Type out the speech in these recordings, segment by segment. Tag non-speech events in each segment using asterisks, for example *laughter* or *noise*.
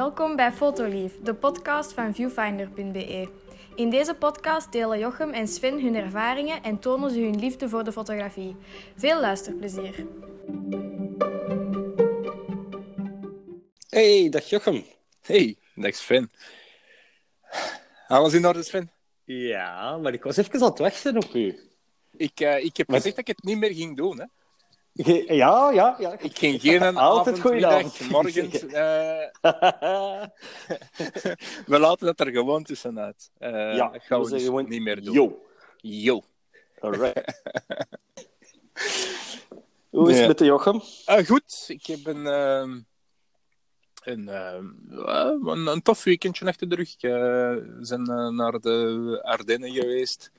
Welkom bij Fotolief, de podcast van viewfinder.be. In deze podcast delen Jochem en Sven hun ervaringen en tonen ze hun liefde voor de fotografie. Veel luisterplezier. Hey, dag Jochem. Hey, dag Sven. Alles in orde, Sven? Ja, maar ik was even aan het wachten op u. Ik, uh, ik heb gezegd dat ik het niet meer ging doen. Hè. Ge- Ja, ja, ja. Ik ging geen Altijd avond, middag, morgen. *laughs* eh, *laughs* we laten het er gewoon tussenuit. Eh Ja, dat gaan we dus gewoon niet meer doen. Yo. Yo. Alright. *laughs* Hoe is het Ja. met de Jochem? Ah, goed, ik heb een, ehm, een, ehm, een, een tof weekendje achter de rug. Eh, we zijn eh, naar de Ardennen geweest.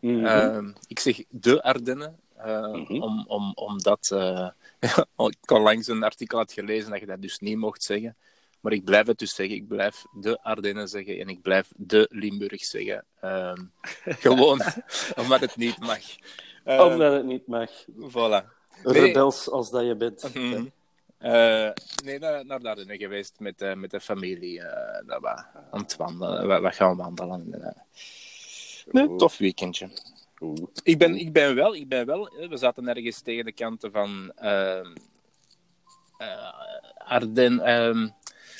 Mhm. Ehm, ik zeg de Ardennen, eh, Mhm. om, om, omdat eh, *laughs* ik al langs een artikel had gelezen dat je dat dus niet mocht zeggen. Maar ik blijf het dus zeggen. Ik blijf de Ardennen zeggen en ik blijf de Limburg zeggen. Ehm, *laughs* gewoon omdat het niet mag. Eh, Omdat het niet mag. Voilà. Nee. Rebels als dat je bent. Mhm. Eh, nee, naar, naar de Ardennen geweest met, met de familie. dat we aan het wandelen. We, we gaan wandelen. Nee, tof weekendje. Oeh. Ik ben, ik ben wel, ik ben wel, eh, we zaten ergens tegen de kanten van ehm eh, Ardennes, ehm,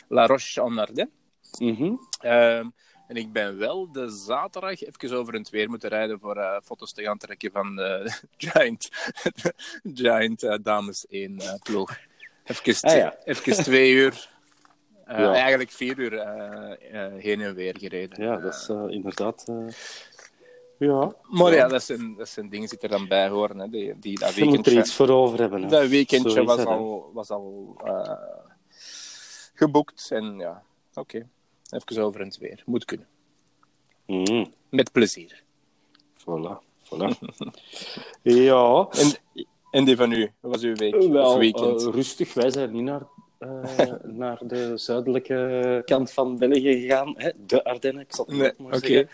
La Roche en Ardennes. Mhm. Ehm, en ik ben wel de zaterdag even over het weer moeten rijden voor eh, foto's te gaan trekken van de *laughs* Giant, *laughs* Giant eh, Dames 1 eh, ploeg. Even, Ah, ja. even twee uur, eh, Ja. eigenlijk vier uur eh, eh, heen en weer gereden. Ja, dat is eh, inderdaad... eh, Ja. Maar ja, dat zijn, dat zijn dingen die er dan bij horen. Hè. Die, die, dat Je moet er weekendje, iets voor over hebben. hè. dat weekendje Zo was al, was al eh, geboekt. En ja, oké. Even over het weer. Moet kunnen. Mhm. Met plezier. Voilà. voilà. *laughs* ja. En, en die van u? Wat was uw week? Wel, of weekend? eh, rustig. Wij zijn niet naar, eh, *laughs* naar de zuidelijke kant van België gegaan. Hè? De Ardennen, ik zal het Nee, maar oké. zeggen.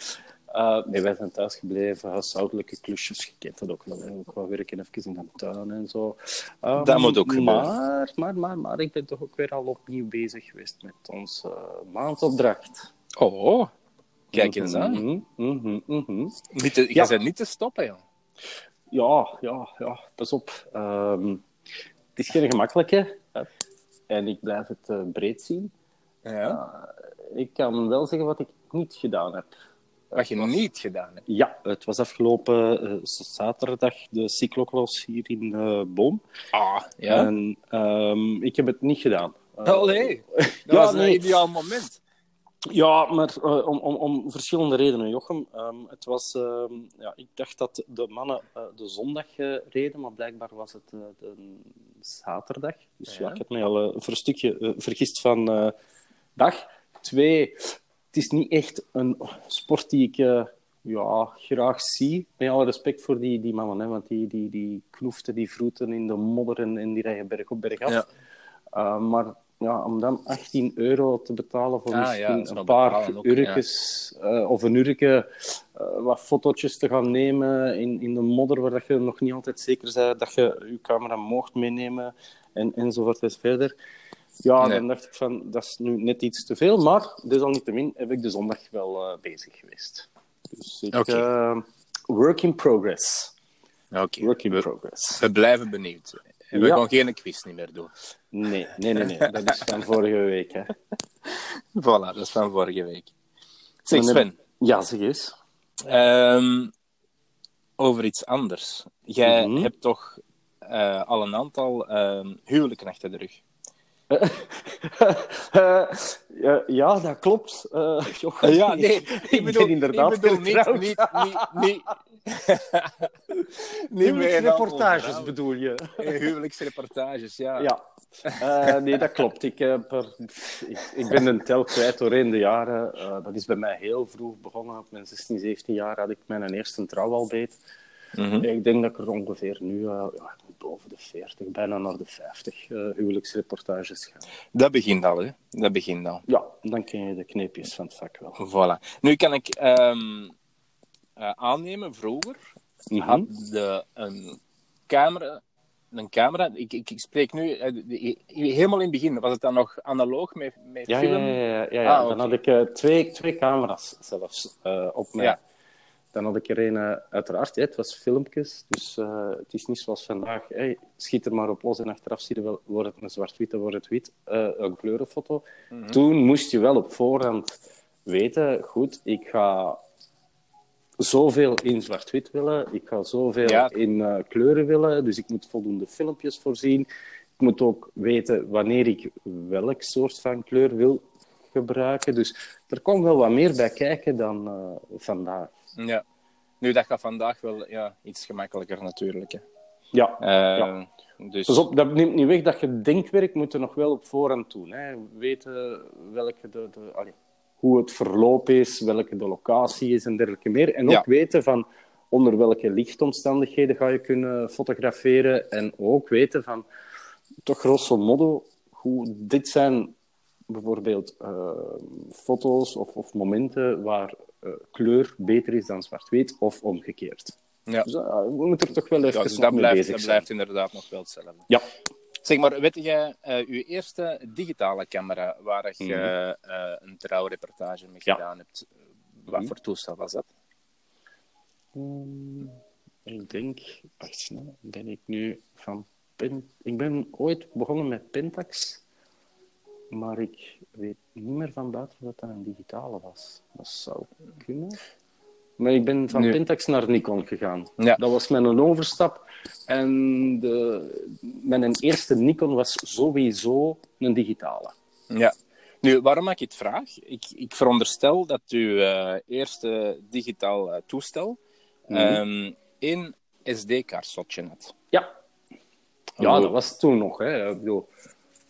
Eh, nee, wij zijn thuis gebleven. Huishoudelijke klusjes. Je kent dat ook wel. Hè? Ook wel werken even in de tuin en zo. Ehm, Dat moet ook gebeuren. maar, maar, maar, maar ik ben toch ook weer al opnieuw bezig geweest met onze eh, maandopdracht. Oh, kijk eens aan. Mhm, mhm, mhm. Niet te, Ja. Je bent niet te stoppen, joh. Ja, ja, ja, pas op. Ehm, het is geen gemakkelijke. En ik blijf het eh, breed zien. Ja. Ik kan wel zeggen wat ik niet gedaan heb. Wat je niet gedaan hebt. Ja, het was afgelopen eh, zaterdag de cyclocross hier in eh Boom. Ah, ja. En ehm, ik heb het niet gedaan. Eh, Allee, *laughs* dat Ja, was nee. een ideaal moment. Ja, maar om, om, om verschillende redenen, Jochem. Ehm, het was, ehm, ja, ik dacht dat de mannen de zondag reden, maar blijkbaar was het de zaterdag. Dus ja, Ja. ik had mij al voor een stukje vergist van dag. Twee, het is niet echt een sport die ik eh, ja, graag zie. Met alle respect voor die, die mannen, hè, want die, die, die knoeften, die vroeten in de modder en, en die rijden berg op berg af. Ja. Uh, maar ja, om dan 18 euro te betalen voor Ah, misschien een paar uurtjes eh, of een eh, wat fotootjes te gaan nemen in, in de modder waar dat je nog niet altijd zeker bent dat je je camera mocht meenemen en, enzovoort en verder. Ja, Nee. dan dacht ik van, dat is nu net iets te veel, maar desalniettemin heb ik de zondag wel eh, bezig geweest. Dus ik, Oké. eh, work in progress. Oké, Work in we, progress. we blijven benieuwd. En we Ja. gaan geen quiz niet meer doen. Nee, nee, nee, nee. dat is van vorige week. Hè. *laughs* Voilà, dat is van vorige week. Zeg heb- Ja, zeg eens. ehm, over iets anders. Jij Mhm. hebt toch eh, al een aantal ehm, huwelijken achter de rug. Eh, ja, *laughs* ja, dat klopt. Eh, Jochem, ik, ben inderdaad ik bedoel niet, niet, niet, niet, *laughs* meer bedoel je? *laughs* Eh, Huwelijksreportages, ja. Ja. Eh, nee, dat klopt. Ik, heb ik, ik ben een tel kwijt doorheen de jaren. Eh, dat is bij mij heel vroeg begonnen. Op mijn 16, 17 jaar had ik mijn eerste trouw Mhm. Ik denk dat ik er ongeveer nu eh, ja, boven de 40, bijna naar de 50 eh, huwelijksreportages ga. Dat begint al, hè. Dat begint al. Ja, dan ken je de kneepjes van het vak wel. Voilà. Nu kan ik ehm, eh, aannemen, vroeger Mhm. had de, een camera een camera. Ik, ik, ik spreek nu helemaal in het begin. Was het dan nog analoog met, met Ja, ja, film? ja. ja, ja, ja. Ah, Dan oké. had ik twee, twee camera's zelfs op mij. Ja. Dan had ik er een, eh, uiteraard, hè, het was filmpjes, dus eh, het is niet zoals vandaag, hey, schiet er maar op los en achteraf zie je wel, wordt het een zwart-wit, dan wordt het wit, eh, een kleurenfoto. Mhm. Toen moest je wel op voorhand weten, goed, ik ga zoveel in zwart-wit willen, ik ga zoveel Ja. in kleuren willen, dus ik moet voldoende filmpjes voorzien. Ik moet ook weten wanneer ik welk soort van kleur wil gebruiken. Dus er komt wel wat meer bij kijken dan vandaag. Ja. Nu, dat gaat vandaag wel ja, iets gemakkelijker natuurlijk. Hè. Ja, Eh, Ja. Dus, Pas op, dat neemt niet weg dat je denkwerk moet er nog wel op voorhand doen. Hè. Weten welke de, de, allee, hoe het verloop is, welke de locatie is en dergelijke meer. En ook Ja. weten van onder welke lichtomstandigheden ga je kunnen fotograferen. En ook weten van, toch grosso modo, hoe dit zijn bijvoorbeeld eh, foto's of, of momenten waar kleur beter is dan zwart-wit of omgekeerd. ja. Dus, eh, we moeten er toch wel even Ja, dus dat blijft, bezig dat zijn. blijft inderdaad nog wel hetzelfde. Ja. Zeg maar, weet jij eh uw eerste digitale camera waar je Mhm. eh, een trouwreportage mee Ja. gedaan hebt, wat Mhm. voor toestel was dat? Hmm, ik denk, wacht snel, ben ik nu van Pen... Ik ben ooit begonnen met Pentax, maar ik weet niet meer van buiten dat dat een digitale was. Dat zou kunnen. Maar ik ben van Nu- Pentax naar Nikon gegaan. Ja. Dat was mijn overstap. En de, mijn eerste Nikon was sowieso een digitale. Ja. Nu, waarom ik het vraag? Ik, ik veronderstel dat uw eh, eerste digitaal eh, toestel Mhm. ehm, één SD-kaartslotje had. Ja. Ja, dat was toen nog. Hè. Ik bedoel,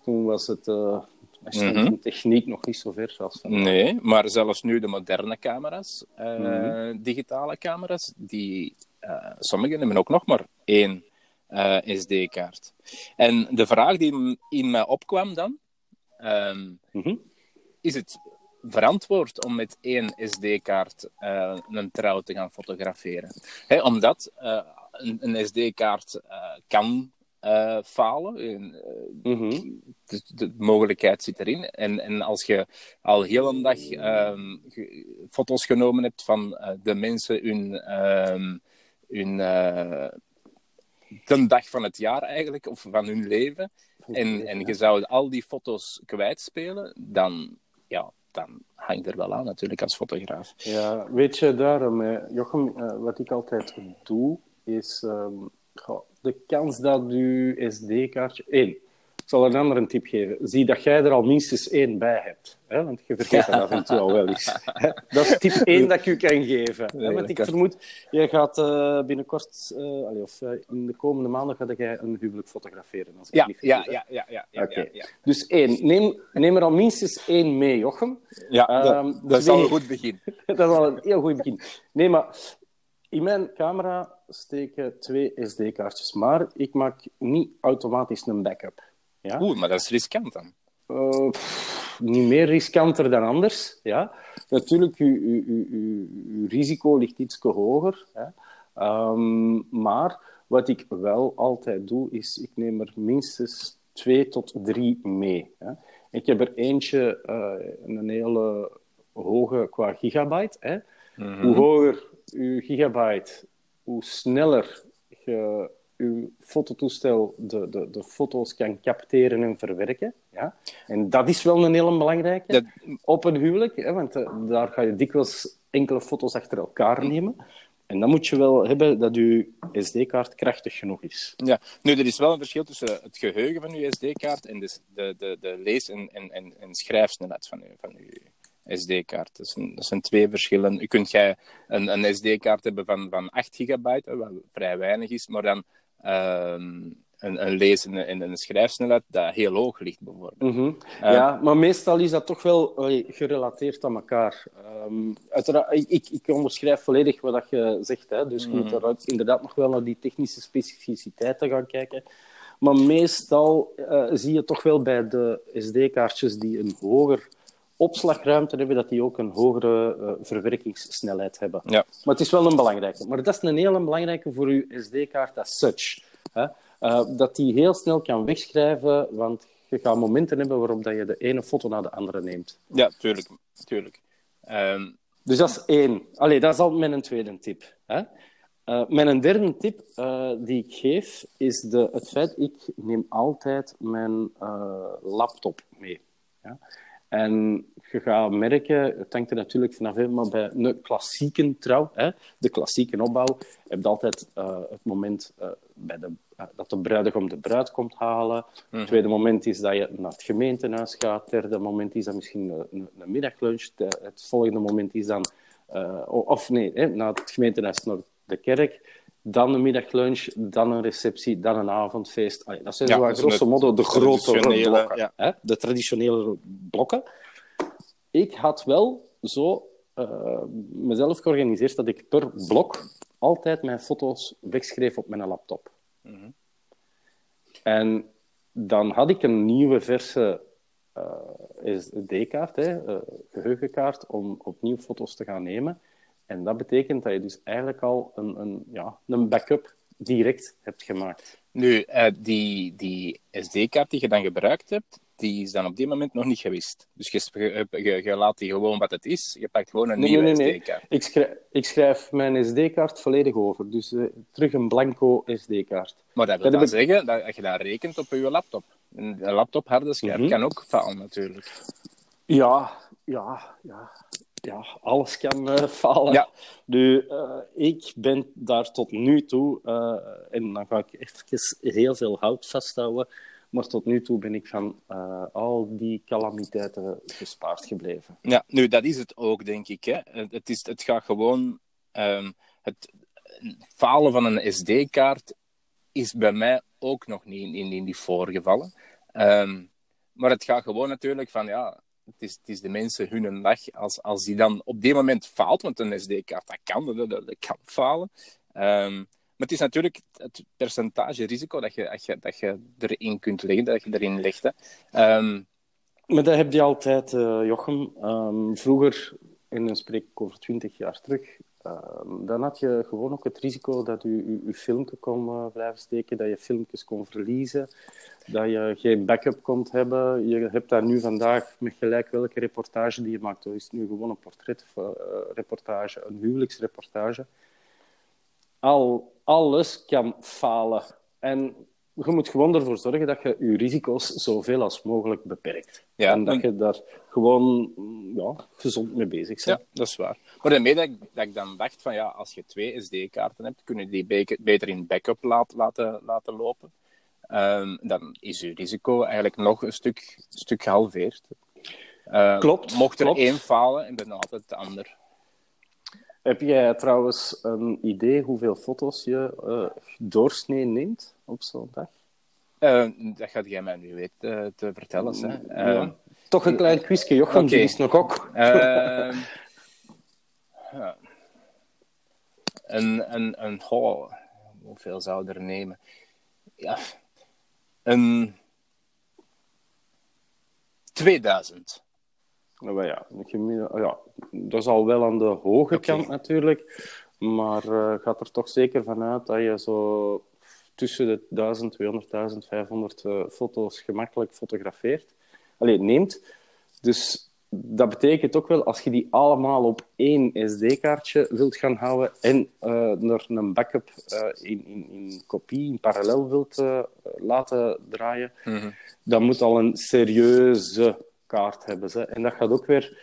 toen was het... stond Mhm. de techniek nog niet zo ver als vandaag. Nee, maar zelfs nu de moderne camera's, eh, Mhm. digitale camera's, die, eh sommigen hebben ook nog maar één eh, SD-kaart. En de vraag die in mij opkwam dan, ehm, Mhm. is het verantwoord om met één SD-kaart een trouw te gaan fotograferen? Omdat een, een SD-kaart kan eh, falen. En, eh, Mhm. de, de mogelijkheid zit erin. En, en als je al heel een dag ehm, ge- foto's genomen hebt van eh, de mensen hun, ehm, hun de dag van het jaar eigenlijk, of van hun leven, en, en je zou al die foto's kwijtspelen, dan, ja, dan hangt er wel aan natuurlijk als fotograaf. Ja, weet je, daarom, Jochem, wat ik altijd doe, is ehm, goh, de kans dat je SD-kaartje... Eén, ik zal een andere tip geven. Zie dat jij er al minstens één bij hebt. Hè? Want je vergeet dat af en toe al wel eens. Dat is tip één dat ik u kan geven. Hè? Want dat ik vermoed, jij gaat eh, binnenkort, eh, allee, of eh, in de komende maanden, ga jij een huwelijk fotograferen. Als ik Ja, niet ja, ja, ja. ja, ja, ja. Dus één, neem, neem er al minstens één mee, Jochem. Ja, Ehm, dat, dat is al twee- een goed begin. *laughs* Dat is al een heel goed begin. Nee, maar in mijn camera steken twee SD-kaartjes. Maar ik maak niet automatisch een backup. Ja? Oeh, maar dat is riskant dan. Eh, pff, niet meer riskanter dan anders. Ja? Natuurlijk, uw, risico ligt iets hoger. Hè? Ehm, maar wat ik wel altijd doe, is ik neem er minstens twee tot drie mee. Hè? Ik heb er eentje, eh, een hele hoge qua gigabyte. Hè? Hoe hoger uw gigabyte, hoe sneller je uw fototoestel de, de, de foto's kan capteren en verwerken. Ja? En dat is wel een hele belangrijke Dat- op een huwelijk, hè? want eh, daar ga je dikwijls enkele foto's achter elkaar nemen. En dan moet je wel hebben dat je SD-kaart krachtig genoeg is. Ja, nu, er is wel een verschil tussen het geheugen van uw SD-kaart en de, de, de, de lees- en, en, en, en schrijfsnelheid van uw, van uw SD-kaart. Dat, zijn- dat zijn twee verschillen. U kunt jij een, een SD-kaart hebben van, van 8 gigabyte, wat vrij weinig is, maar dan ehm, een, een en een, schrijfsnelheid dat heel hoog ligt, bijvoorbeeld. Mhm. ja, maar meestal is dat toch wel allee, gerelateerd aan elkaar. Ehm, uiteraard, ik, ik, onderschrijf volledig wat dat je zegt. Hè? Dus je moet daaruit inderdaad nog wel naar die technische specificiteiten gaan kijken. Maar meestal eh, zie je toch wel bij de SD-kaartjes die een hoger opslagruimte hebben, dat die ook een hogere eh, verwerkingssnelheid hebben. Ja. Maar het is wel een belangrijke. Maar dat is een hele belangrijke voor uw SD-kaart as such. Hè? eh, dat die heel snel kan wegschrijven, want je gaat momenten hebben waarop dat je de ene foto naar de andere neemt. Ja, tuurlijk. tuurlijk. Ehm, Dus dat is één. Allee, dat is al mijn tweede tip. Hè? Eh, mijn derde tip die ik geef, is de, het feit ik neem altijd mijn laptop mee. Ja? En je gaat merken, het hangt er natuurlijk vanaf, hè, maar bij een klassieke trouw, hè, de klassieke opbouw, heb je altijd eh, het moment eh, bij de, eh, dat de bruidegom de bruid komt halen. Het tweede moment is dat je naar het gemeentehuis gaat. Het derde moment is dan misschien een, een, een middaglunch. De- het volgende moment is dan, of nee, hè, naar het gemeentehuis naar de kerk. Dan een middaglunch, dan een receptie, dan een avondfeest. Allee, dat zijn Ja, zo is grosso modo de grote blokken. ja. Hè? De traditionele blokken. Ik had wel zo eh, mezelf georganiseerd dat ik per blok altijd mijn foto's wegschreef op mijn laptop. Mhm. En dan had ik een nieuwe verse eh, SD-kaart, eh, geheugenkaart, om opnieuw foto's te gaan nemen. En dat betekent dat je dus eigenlijk al een, een, ja, een backup direct hebt gemaakt. Nu, eh, die, die SD-kaart die je dan gebruikt hebt, die is dan op die moment nog niet gewist. Dus je, je, je, je laat die gewoon wat het is. Je pakt gewoon een Nee, nieuwe nee, nee, nee. SD-kaart. Ik schrijf, ik schrijf mijn SD-kaart volledig over. Dus eh, terug een blanco SD-kaart. Maar dat wil Dat dan zeggen dat je dat rekent op je laptop. Een laptop harde schijf Mhm. kan ook falen, natuurlijk. Ja, ja, ja. Ja, alles kan eh, *laughs* falen. Ja. Nu, eh, ik ben daar tot nu toe, eh, en dan ga ik even heel veel hout vasthouden, maar tot nu toe ben ik van eh, al die calamiteiten gespaard gebleven. Ja, nu, dat is het ook, denk ik. Hè. Het, is, het gaat gewoon... ehm, het falen van een SD-kaart is bij mij ook nog niet in, in, in die voorgevallen. Ehm, maar het gaat gewoon natuurlijk van, ja... Het is, is de mensen hun dag. Als, als die dan op die moment faalt, want een SD-kaart, dat kan, dat, kan falen. Ehm, maar het is natuurlijk het percentage risico dat je, dat je, dat je erin kunt leggen, dat je erin legt. Ehm, Maar dat heb je altijd, eh, Jochem. Ehm, vroeger, en dan spreek ik over twintig jaar terug, dan had je gewoon ook het risico dat je je, je filmpje kon eh, blijven steken, dat je filmpjes kon verliezen, dat je geen backup kon hebben. Je hebt daar nu vandaag met gelijk welke reportage die je maakt. Dat is nu gewoon een portretreportage, een huwelijksreportage. Al, alles kan falen. En je moet gewoon ervoor zorgen dat je je risico's zoveel als mogelijk beperkt. Ja, en dat en- je daar gewoon mm, ja, gezond mee bezig bent. Ja, dat is waar. Maar daarmee dat ik, dat ik dan dacht van ja, als je twee SD-kaarten hebt, kun je die be- beter in backup laat, laten, laten lopen. Ehm, dan is je risico eigenlijk nog een stuk, stuk gehalveerd. Ehm, Klopt, Mocht er klopt. één falen, en dan altijd de ander. Heb jij trouwens een idee hoeveel foto's je eh, doorsnee neemt op zo'n dag? Ehm, dat gaat jij mij nu weten eh, te vertellen. Hè. Ehm, Ja. Toch een klein quizje, Jochem, Oké. die is nog ook. Ehm, *laughs* ja. Een, een, een, oh, hoeveel zou er nemen? Ja, een 2000. Nou, ja, gemiddelde- ja, dat is al wel aan de hoge kant natuurlijk. Maar eh, gaat er toch zeker vanuit dat je zo tussen de 1000, 200, 1500 eh, foto's gemakkelijk fotografeert. Alleen neemt. Dus dat betekent ook wel, als je die allemaal op één SD-kaartje wilt gaan houden en eh er een backup in, in, in kopie, in parallel wilt laten draaien, dat moet al een serieuze kaart hebben. Ze. En dat gaat ook weer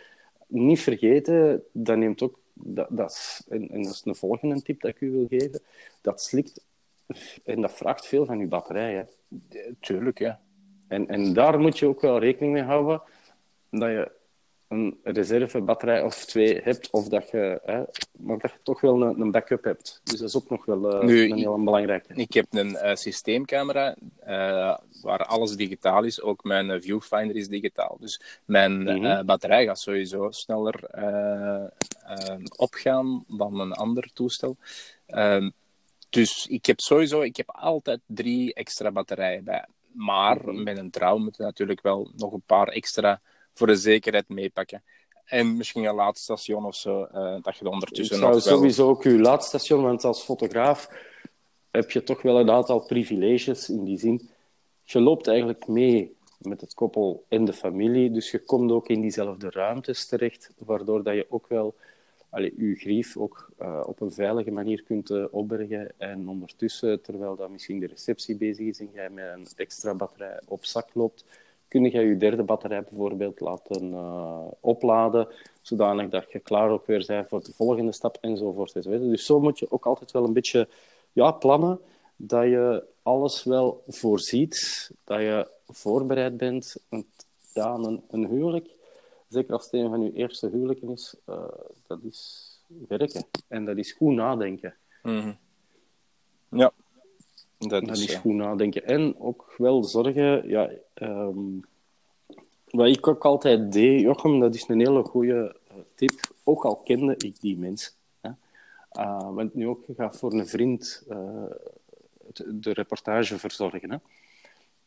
niet vergeten, dat neemt ook, dat, dat is, en, en dat is een volgende tip dat ik u wil geven, dat slikt en dat vraagt veel van je batterij. Hè. Tuurlijk, ja. En, en daar moet je ook wel rekening mee houden dat je een reservebatterij of twee hebt, of dat je, hè, maar dat je toch wel een, een backup hebt. Dus dat is ook nog wel eh, Nu, een heel belangrijke. Ik heb een eh, systeemcamera eh, waar alles digitaal is. Ook mijn eh, viewfinder is digitaal. Dus mijn Mhm. eh, batterij gaat sowieso sneller opgaan dan een ander toestel. Ehm, dus ik heb sowieso ik heb altijd drie extra batterijen bij. Maar Mhm. met een trouw moet je natuurlijk wel nog een paar extra voor de zekerheid meepakken. En misschien een laadstation of zo, dat je er ondertussen nog wel... sowieso ook uw laadstation, want als fotograaf heb je toch wel een aantal privileges in die zin. Je loopt eigenlijk mee met het koppel en de familie, dus je komt ook in diezelfde ruimtes terecht, waardoor dat je ook wel allee, je grief ook uh, op een veilige manier kunt uh, opbergen. En ondertussen, terwijl dat misschien de receptie bezig is en jij met een extra batterij op zak loopt, kun je je derde batterij bijvoorbeeld laten uh, opladen, zodanig dat je klaar ook weer bent voor de volgende stap enzovoort. Dus zo moet je ook altijd wel een beetje ja, plannen, dat je alles wel voorziet, dat je voorbereid bent. Want ja, een, een huwelijk zeker als het een van uw eerste huwelijken is, uh, dat is werken. En dat is goed nadenken. Mm -hmm. Ja, dat, dat is, is goed nadenken. En ook wel zorgen, ja, um, wat ik ook altijd deed, Jochem, dat is een hele goede uh, tip, ook al kende ik die mensen. Uh, want nu ook, ga voor een vriend de reportage verzorgen. Hè.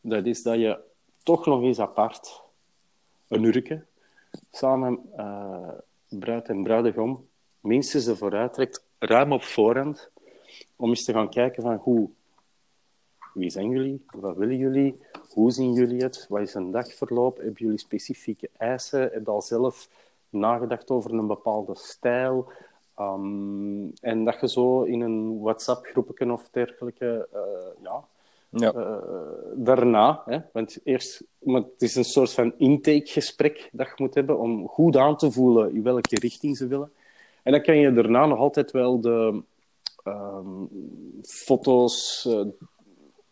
Dat is dat je toch nog eens apart een uurtje samen uh, bruid en bruidegom minstens ervoor uittrekt, ruim op voorhand, om eens te gaan kijken van hoe, wie zijn jullie, wat willen jullie, hoe zien jullie het, wat is een dagverloop, hebben jullie specifieke eisen, heb je al zelf nagedacht over een bepaalde stijl, um, en dat je zo in een WhatsApp-groepje of dergelijke uh, ja, ja. Uh, daarna, hè, want eerst, maar het is een soort van intakegesprek dat je moet hebben om goed aan te voelen in welke richting ze willen. En dan kan je daarna nog altijd wel de um, foto's uh,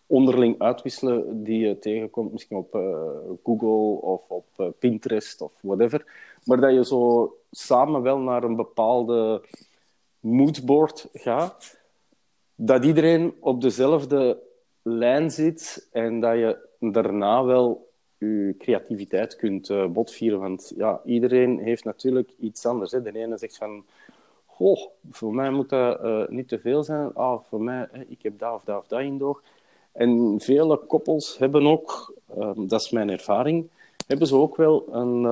onderling uitwisselen die je tegenkomt, misschien op Google of op Pinterest of whatever. Maar dat je zo samen wel naar een bepaalde moodboard gaat, dat iedereen op dezelfde lijn zit en dat je daarna wel je creativiteit kunt uh, botvieren. Want ja, iedereen heeft natuurlijk iets anders. Hè. De ene zegt van, goh, voor mij moet dat uh, niet te veel zijn. Ah, voor mij, ik heb dat of dat of dat in door. En vele koppels hebben ook, uh, dat is mijn ervaring, hebben ze ook wel een,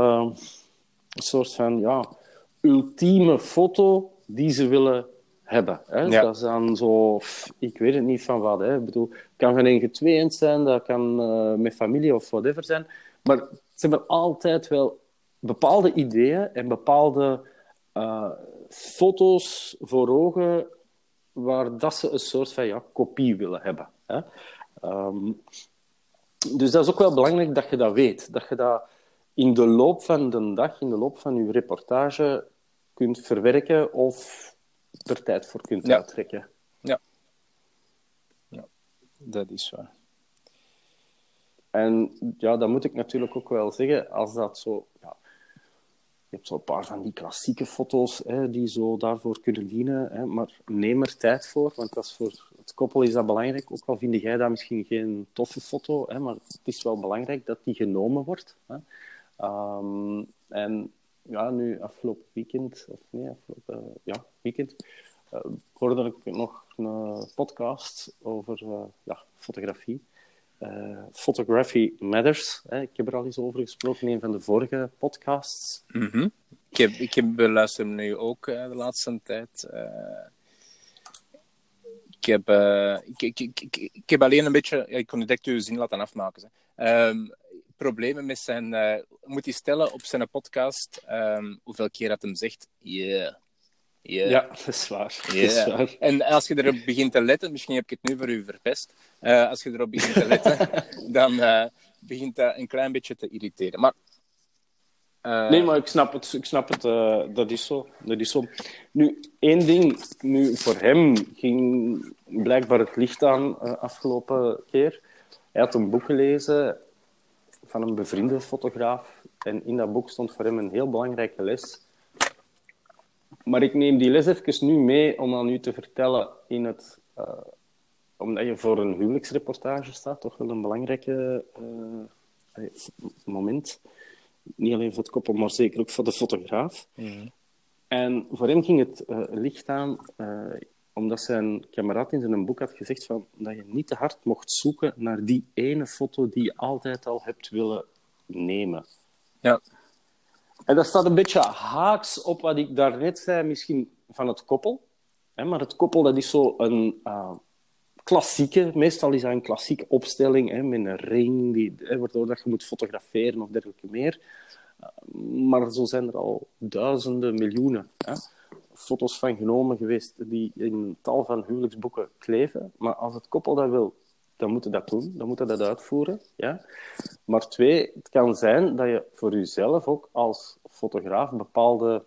een soort van ja, ultieme foto die ze willen hebben. Hè? Ja. Dat is dan zo, ik weet het niet van wat. Hè? Ik bedoel, het kan geen enige tweeënd zijn, dat kan uh, met familie of whatever zijn. Maar ze hebben altijd wel bepaalde ideeën en bepaalde uh, foto's voor ogen waar dat ze een soort van ja, kopie willen hebben. Hè? Um, dus dat is ook wel belangrijk dat je dat weet. Dat je dat in de loop van de dag, in de loop van je reportage kunt verwerken of er tijd voor kunt ja. uittrekken. Ja. ja, dat is waar. En ja, dan moet ik natuurlijk ook wel zeggen, als dat zo... Ja, je hebt zo'n paar van die klassieke foto's hè, die zo daarvoor kunnen dienen, hè, maar neem er tijd voor, want dat is voor het koppel is dat belangrijk. Ook al vind jij dat misschien geen toffe foto, hè, maar het is wel belangrijk dat die genomen wordt. Hè. Um, en ja, nu afgelopen weekend, of nee, afgelopen ja, weekend, uh, hoorde ik nog een podcast over uh, ja, fotografie. Uh, Photography Matters. Hè. Ik heb er al eens over gesproken in een van de vorige podcasts. -hmm. Ik heb, ik heb beluisterd nu ook de laatste tijd. ik, heb, ik, ik, ik, ik, heb alleen een beetje... ik kon direct uw zin laten afmaken. Um, problemen met zijn. Uh, moet hij stellen op zijn podcast um, hoeveel keer dat hem zegt: yeah. Yeah. Ja, dat is waar. Yeah. Dat is waar. En als je erop begint te letten, misschien heb ik het nu voor u verpest. Uh, als je erop begint te letten, *laughs* dan uh, begint dat een klein beetje te irriteren. Maar, nee, maar ik snap het. Ik snap het dat, is zo. dat is zo. Nu, één ding. Nu, voor hem ging blijkbaar het licht aan afgelopen keer. Hij had een boek gelezen van een bevriende fotograaf. En in dat boek stond voor hem een heel belangrijke les. Maar ik neem die les even nu mee om aan u te vertellen in het... Uh, omdat je voor een huwelijksreportage staat, toch wel een belangrijke uh, moment. Niet alleen voor het koppel, maar zeker ook voor de fotograaf. Mm -hmm. En voor hem ging het uh, licht aan omdat zijn kameraad in zijn boek had gezegd van, dat je niet te hard mocht zoeken naar die ene foto die je altijd al hebt willen nemen. Ja. En dat staat een beetje haaks op wat ik daarnet zei, misschien van het koppel. Hè, maar het koppel dat is zo een uh, klassieke, meestal is dat een klassieke opstelling hè, met een ring, die, hè, waardoor dat je moet fotograferen of dergelijke meer. Maar zo zijn er al duizenden, miljoenen hè, foto's van genomen geweest die in tal van huwelijksboeken kleven. Maar als het koppel dat wil, dan moeten dat doen, dan moeten dat uitvoeren. Ja? Maar twee, het kan zijn dat je voor jezelf ook als fotograaf bepaalde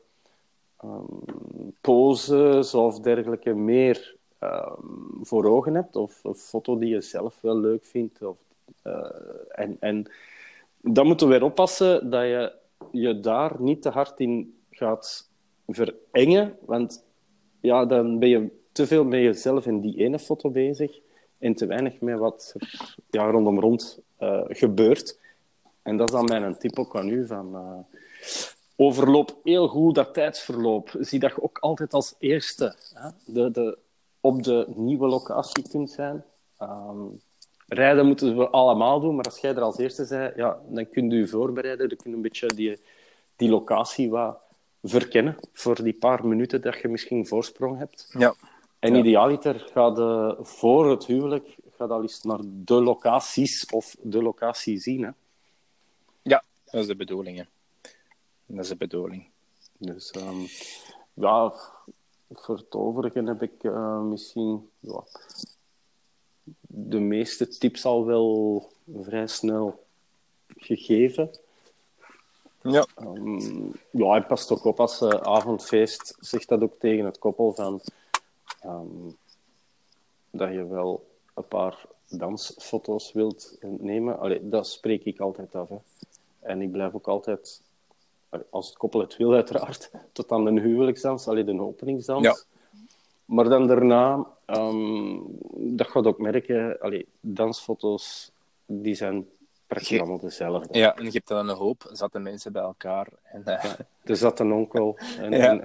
um, poses of dergelijke meer um, voor ogen hebt. Of een foto die je zelf wel leuk vindt. Of, uh, en, en dan moeten we weer oppassen dat je je daar niet te hard in gaat verengen. Want ja, dan ben je te veel met jezelf in die ene foto bezig en te weinig met wat er ja, rondom rond uh, gebeurt. En dat is dan mijn tip ook aan u. Van, uh, overloop heel goed dat tijdsverloop. Zie dat je ook altijd als eerste hè, de, de, op de nieuwe locatie kunt zijn. Um, rijden moeten we allemaal doen, maar als jij er als eerste bent, ja, dan kun je je voorbereiden. Dan kun je een beetje die, die locatie wat verkennen voor die paar minuten dat je misschien voorsprong hebt. Ja. En ja. idealiter gaat uh, voor het huwelijk gaat al eens naar de locaties of de locatie zien. Hè? Ja, dat is de bedoeling. Hè. Dat is de bedoeling. Dus um, ja, voor het overige heb ik uh, misschien ja, de meeste tips al wel vrij snel gegeven. Ja. Um, ja, hij past ook op als uh, avondfeest. Zegt dat ook tegen het koppel van um, dat je wel een paar dansfoto's wilt nemen. Allee, dat spreek ik altijd af. Hè. En ik blijf ook altijd, als het koppel het wil uiteraard, *laughs* tot aan de huwelijksdans, allee, de openingsdans. Ja. Maar dan daarna, um, dat gaat ook merken, allee, dansfoto's die zijn praktisch allemaal dezelfde. Ja, en je hebt dan een hoop zat de mensen bij elkaar. En, uh... ja, er zat een onkel en, ja. en,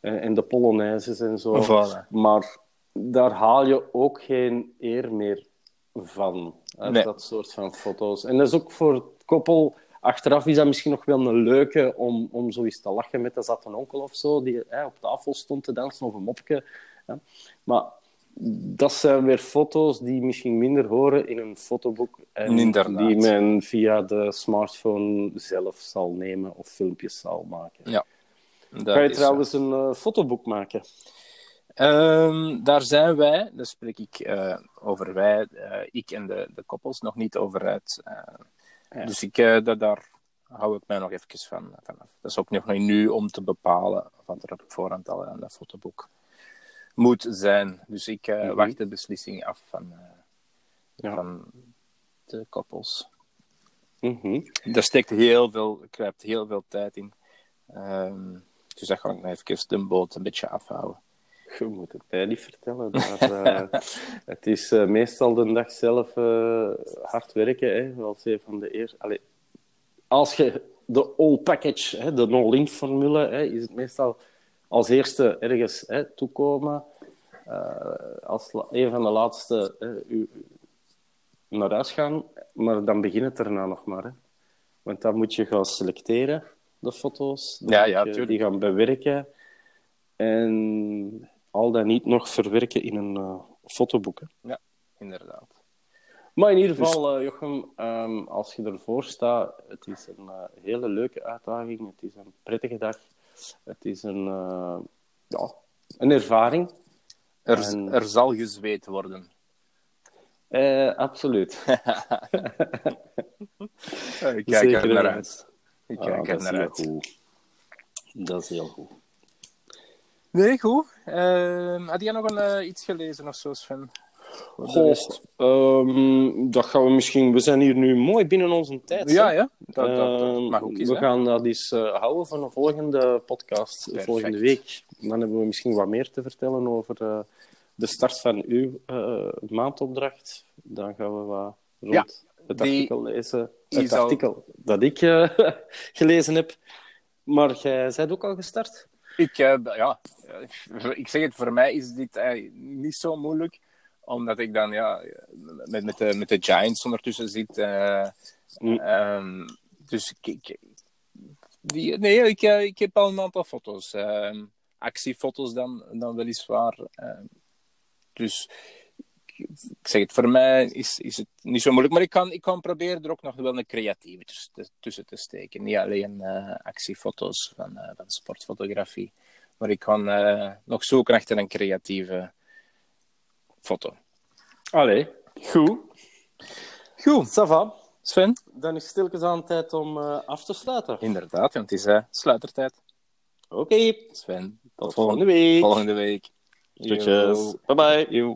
en, en, de polonaises en zo. Voilà. Maar daar haal je ook geen eer meer van, uit Nee. dat soort van foto's. En dat is ook voor het koppel... Achteraf is dat misschien nog wel een leuke om, om zoiets te lachen met. Er zat een onkel of zo die hè, op tafel stond te dansen of een mopje. Hè. Maar dat zijn weer foto's die misschien minder horen in een fotoboek. En Inderdaad. die men via de smartphone zelf zal nemen of filmpjes zal maken. Ja, Ga je trouwens een eh, fotoboek maken? Ehm, daar zijn wij, daar spreek ik eh, over wij, eh, ik en de, de koppels, nog niet over uit. Ja. Dus ik, dat, daar hou ik mij nog even van, vanaf. Dat is ook nog niet nu om te bepalen wat er op voorhand al aan dat fotoboek moet zijn. Dus ik eh, Mhm. wacht de beslissing af van, eh, Ja. van de koppels. Mhm. Daar steekt heel veel, kruipt heel veel tijd in. Ehm, dus dat ga ik nog even de boot een beetje afhouden. Je moet het mij niet vertellen. *laughs* Maar, eh, het is meestal de dag zelf hard werken. Hè, als een van de eerste. Allee, als je de all package, hè, de all-in formule, hè, is het meestal als eerste ergens hè, toekomen. eh, als een van de laatste u, naar huis gaan. Maar dan begint het daarna nog maar. Hè. Want dan moet je gaan selecteren, de foto's. Dan Ja, moet ja, je tuurlijk. Die gaan bewerken. En al dan niet nog verwerken in een eh, fotoboek. hè. Inderdaad. Maar in ieder geval, eh, Jochem, ehm, als je ervoor staat, het is een hele leuke uitdaging. Het is een prettige dag. Het is een, eh, ja, een ervaring. Er, En- er zal gezweet worden. Eh, absoluut. *laughs* *laughs* Ik kijk Zeker er naar uit. Ik Ah, kijk dat er is naar heel uit. goed. Dat is heel goed. Nee, goed. Ehm, had jij nog een, eh, iets gelezen of zo, Sven? De Goh, ehm, dat gaan we misschien... We zijn hier nu mooi binnen onze tijd. Ja, hè? ja. Dat, dat, dat Ehm, mag ook eens. we hè. gaan dat eens eh, houden voor een volgende podcast, Perfect. volgende week. Dan hebben we misschien wat meer te vertellen over eh, de start van uw eh, maandopdracht. Dan gaan we wat rond Ja, het artikel lezen. Het artikel dat ik eh, *laughs* gelezen heb. Maar jij bent ook al gestart? Ik, eh, ja, eh, ik zeg het, voor mij is dit eh, niet zo moeilijk. Omdat ik dan ja, met, met, de, met de Giants ondertussen zit. eh, Mm. ehm, dus ik, die, nee, ik, eh, ik heb al een aantal foto's. ehm, actiefoto's dan, dan weliswaar. ehm. dus ik zeg het, voor mij is, is het niet zo moeilijk. Maar ik kan, ik kan proberen er ook nog wel een creatieve tussen te, tussen te steken. Niet alleen uh, actiefoto's van, uh, van sportfotografie. Maar ik kan uh, nog zoeken achter een creatieve foto. Allee, goed. Goed. Sava. Sven? Dan is stilkens aan tijd om af te sluiten. Inderdaad, want het is sluitertijd. Oké. Okay. Sven, tot, tot volgende week. Volgende week. Groetjes. Bye bye. Yo.